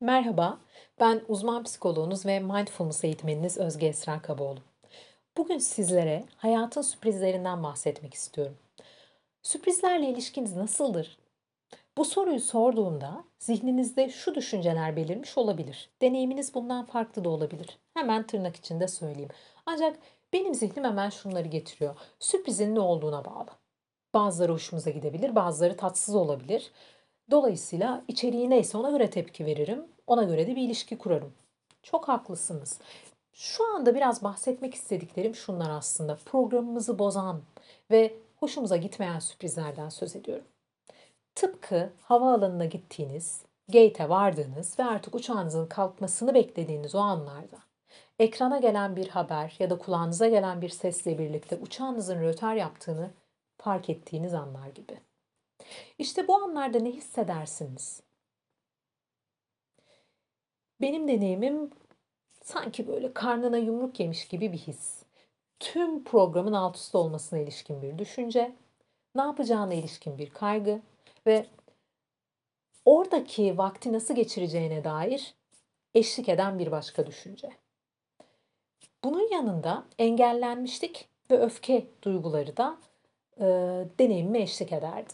Merhaba, ben uzman psikoloğunuz ve mindfulness eğitmeniniz Özge Esra Kaboğlu. Bugün sizlere hayatın sürprizlerinden bahsetmek istiyorum. Sürprizlerle ilişkiniz nasıldır? Bu soruyu sorduğumda zihninizde şu düşünceler belirmiş olabilir. Deneyiminiz bundan farklı da olabilir. Hemen tırnak içinde söyleyeyim. Ancak benim zihnim hemen şunları getiriyor. Sürprizin ne olduğuna bağlı. Bazıları hoşumuza gidebilir, bazıları tatsız olabilir. Dolayısıyla içeriği neyse ona göre tepki veririm. Ona göre de bir ilişki kurarım. Çok haklısınız. Şu anda biraz bahsetmek istediklerim şunlar aslında. Programımızı bozan ve hoşumuza gitmeyen sürprizlerden söz ediyorum. Tıpkı havaalanına gittiğiniz, gate'e vardığınız ve artık uçağınızın kalkmasını beklediğiniz o anlarda ekrana gelen bir haber ya da kulağınıza gelen bir sesle birlikte uçağınızın rötar yaptığını fark ettiğiniz anlar gibi. İşte bu anlarda ne hissedersiniz? Benim deneyimim sanki böyle karnına yumruk yemiş gibi bir his. Tüm programın alt üst olmasına ilişkin bir düşünce, ne yapacağına ilişkin bir kaygı ve oradaki vakti nasıl geçireceğine dair eşlik eden bir başka düşünce. Bunun yanında engellenmişlik ve öfke duyguları da e, deneyimime eşlik ederdi.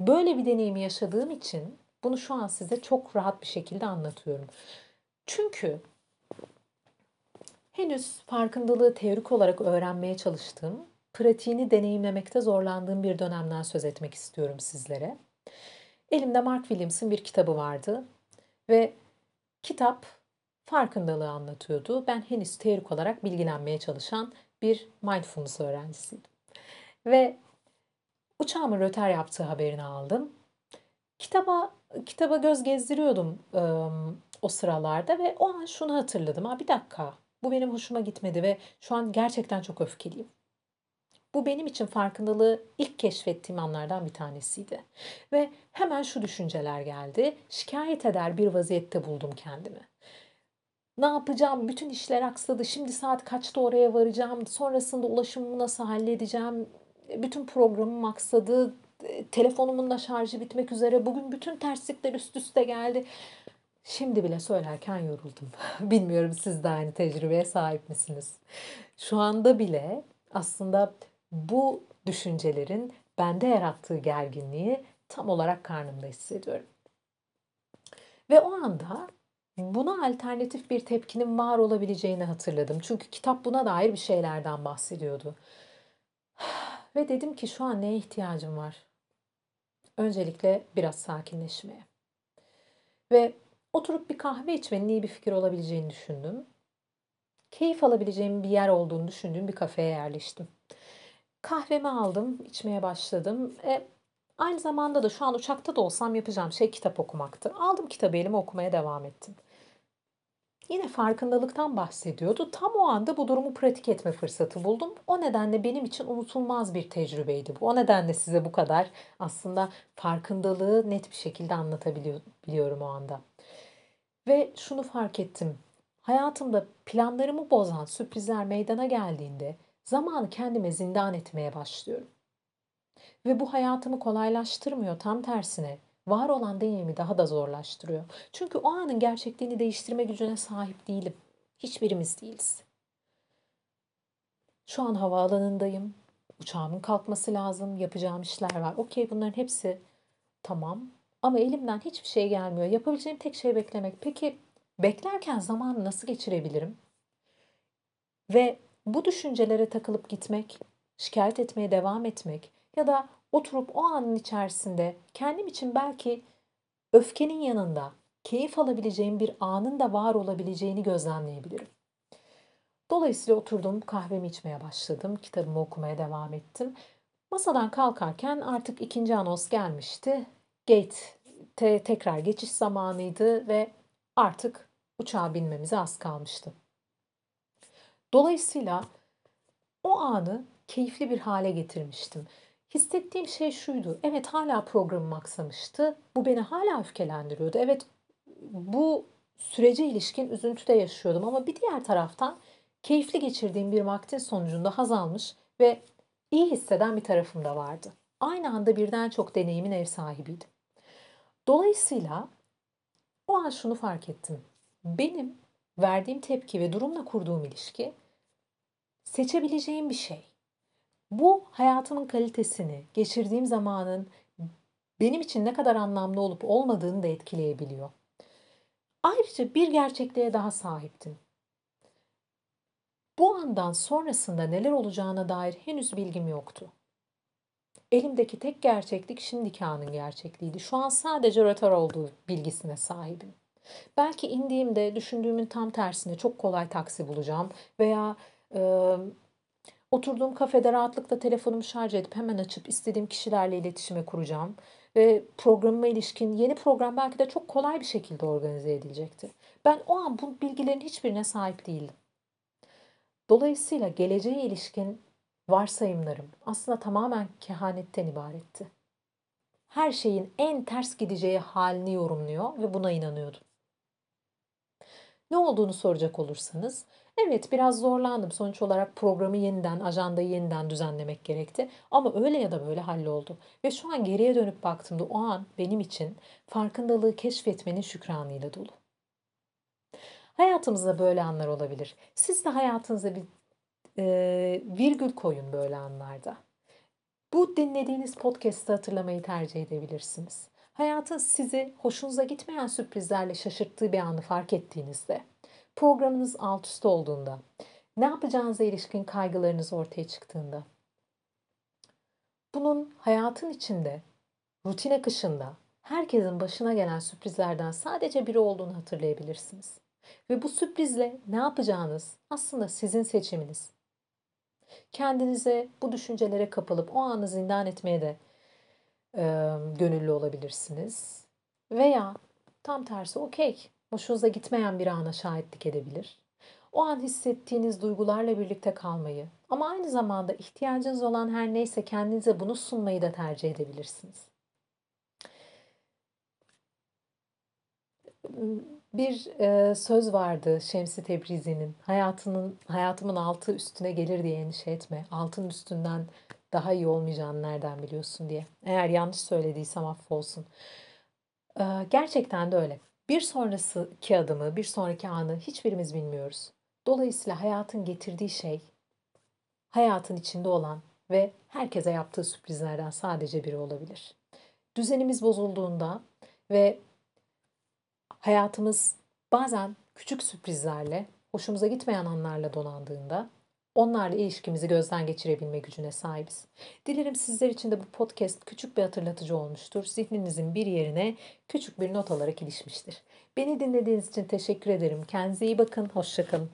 Böyle bir deneyimi yaşadığım için bunu şu an size çok rahat bir şekilde anlatıyorum. Çünkü henüz farkındalığı teorik olarak öğrenmeye çalıştığım, pratiğini deneyimlemekte zorlandığım bir dönemden söz etmek istiyorum sizlere. Elimde Mark Williams'ın bir kitabı vardı ve kitap farkındalığı anlatıyordu. Ben henüz teorik olarak bilgilenmeye çalışan bir mindfulness öğrencisiydim. Ve uçağımın röter yaptığı haberini aldım. Kitaba kitaba göz gezdiriyordum ıı, o sıralarda ve o an şunu hatırladım. Ha bir dakika. Bu benim hoşuma gitmedi ve şu an gerçekten çok öfkeliyim. Bu benim için farkındalığı ilk keşfettiğim anlardan bir tanesiydi. Ve hemen şu düşünceler geldi. Şikayet eder bir vaziyette buldum kendimi. Ne yapacağım? Bütün işler aksadı. Şimdi saat kaçta oraya varacağım? Sonrasında ulaşımımı nasıl halledeceğim? Bütün programım maksadı, telefonumun da şarjı bitmek üzere. Bugün bütün terslikler üst üste geldi. Şimdi bile söylerken yoruldum. Bilmiyorum siz de aynı tecrübeye sahip misiniz? Şu anda bile aslında bu düşüncelerin bende yarattığı gerginliği tam olarak karnımda hissediyorum. Ve o anda buna alternatif bir tepkinin var olabileceğini hatırladım. Çünkü kitap buna dair bir şeylerden bahsediyordu. Ve dedim ki şu an neye ihtiyacım var? Öncelikle biraz sakinleşmeye. Ve oturup bir kahve içmenin iyi bir fikir olabileceğini düşündüm. Keyif alabileceğim bir yer olduğunu düşündüğüm bir kafeye yerleştim. Kahvemi aldım, içmeye başladım. E, aynı zamanda da şu an uçakta da olsam yapacağım şey kitap okumaktı. Aldım kitabı elime okumaya devam ettim. Yine farkındalıktan bahsediyordu. Tam o anda bu durumu pratik etme fırsatı buldum. O nedenle benim için unutulmaz bir tecrübeydi bu. O nedenle size bu kadar aslında farkındalığı net bir şekilde anlatabiliyorum o anda. Ve şunu fark ettim. Hayatımda planlarımı bozan sürprizler meydana geldiğinde zamanı kendime zindan etmeye başlıyorum. Ve bu hayatımı kolaylaştırmıyor, tam tersine var olan deneyimi daha da zorlaştırıyor. Çünkü o anın gerçekliğini değiştirme gücüne sahip değilim. Hiçbirimiz değiliz. Şu an havaalanındayım. Uçağımın kalkması lazım. Yapacağım işler var. Okey bunların hepsi tamam. Ama elimden hiçbir şey gelmiyor. Yapabileceğim tek şey beklemek. Peki beklerken zamanı nasıl geçirebilirim? Ve bu düşüncelere takılıp gitmek, şikayet etmeye devam etmek ya da oturup o anın içerisinde kendim için belki öfkenin yanında keyif alabileceğim bir anın da var olabileceğini gözlemleyebilirim. Dolayısıyla oturdum, kahvemi içmeye başladım, kitabımı okumaya devam ettim. Masadan kalkarken artık ikinci anons gelmişti. Gate te tekrar geçiş zamanıydı ve artık uçağa binmemize az kalmıştı. Dolayısıyla o anı keyifli bir hale getirmiştim. Hissettiğim şey şuydu. Evet hala programım aksamıştı. Bu beni hala öfkelendiriyordu. Evet bu sürece ilişkin üzüntüde yaşıyordum ama bir diğer taraftan keyifli geçirdiğim bir vaktin sonucunda haz almış ve iyi hisseden bir tarafım da vardı. Aynı anda birden çok deneyimin ev sahibiydim. Dolayısıyla o an şunu fark ettim. Benim verdiğim tepki ve durumla kurduğum ilişki seçebileceğim bir şey. Bu hayatımın kalitesini, geçirdiğim zamanın benim için ne kadar anlamlı olup olmadığını da etkileyebiliyor. Ayrıca bir gerçekliğe daha sahiptim. Bu andan sonrasında neler olacağına dair henüz bilgim yoktu. Elimdeki tek gerçeklik şimdiki anın gerçekliğiydi. Şu an sadece rötar olduğu bilgisine sahibim. Belki indiğimde düşündüğümün tam tersine çok kolay taksi bulacağım veya e, oturduğum kafede rahatlıkla telefonumu şarj edip hemen açıp istediğim kişilerle iletişime kuracağım ve programıma ilişkin yeni program belki de çok kolay bir şekilde organize edilecekti. Ben o an bu bilgilerin hiçbirine sahip değildim. Dolayısıyla geleceğe ilişkin varsayımlarım aslında tamamen kehanetten ibaretti. Her şeyin en ters gideceği halini yorumluyor ve buna inanıyordum. Ne olduğunu soracak olursanız, evet biraz zorlandım. Sonuç olarak programı yeniden, ajandayı yeniden düzenlemek gerekti. Ama öyle ya da böyle halloldu. Ve şu an geriye dönüp baktığımda o an benim için farkındalığı keşfetmenin şükranıyla dolu. Hayatımızda böyle anlar olabilir. Siz de hayatınıza bir e, virgül koyun böyle anlarda. Bu dinlediğiniz podcast'ı hatırlamayı tercih edebilirsiniz. Hayatın sizi hoşunuza gitmeyen sürprizlerle şaşırttığı bir anı fark ettiğinizde, programınız alt üst olduğunda, ne yapacağınıza ilişkin kaygılarınız ortaya çıktığında, bunun hayatın içinde, rutin akışında herkesin başına gelen sürprizlerden sadece biri olduğunu hatırlayabilirsiniz. Ve bu sürprizle ne yapacağınız aslında sizin seçiminiz. Kendinize bu düşüncelere kapılıp o anı zindan etmeye de e, gönüllü olabilirsiniz. Veya tam tersi okey, hoşunuza gitmeyen bir ana şahitlik edebilir. O an hissettiğiniz duygularla birlikte kalmayı ama aynı zamanda ihtiyacınız olan her neyse kendinize bunu sunmayı da tercih edebilirsiniz. Bir e, söz vardı Şemsi Tebrizi'nin hayatının hayatımın altı üstüne gelir diye endişe etme. Altın üstünden daha iyi olmayacağını nereden biliyorsun diye. Eğer yanlış söylediysem affolsun. E, gerçekten de öyle. Bir sonraki adımı, bir sonraki anı hiçbirimiz bilmiyoruz. Dolayısıyla hayatın getirdiği şey hayatın içinde olan ve herkese yaptığı sürprizlerden sadece biri olabilir. Düzenimiz bozulduğunda ve hayatımız bazen küçük sürprizlerle, hoşumuza gitmeyen anlarla donandığında onlarla ilişkimizi gözden geçirebilme gücüne sahibiz. Dilerim sizler için de bu podcast küçük bir hatırlatıcı olmuştur. Zihninizin bir yerine küçük bir not olarak ilişmiştir. Beni dinlediğiniz için teşekkür ederim. Kendinize iyi bakın. Hoşçakalın.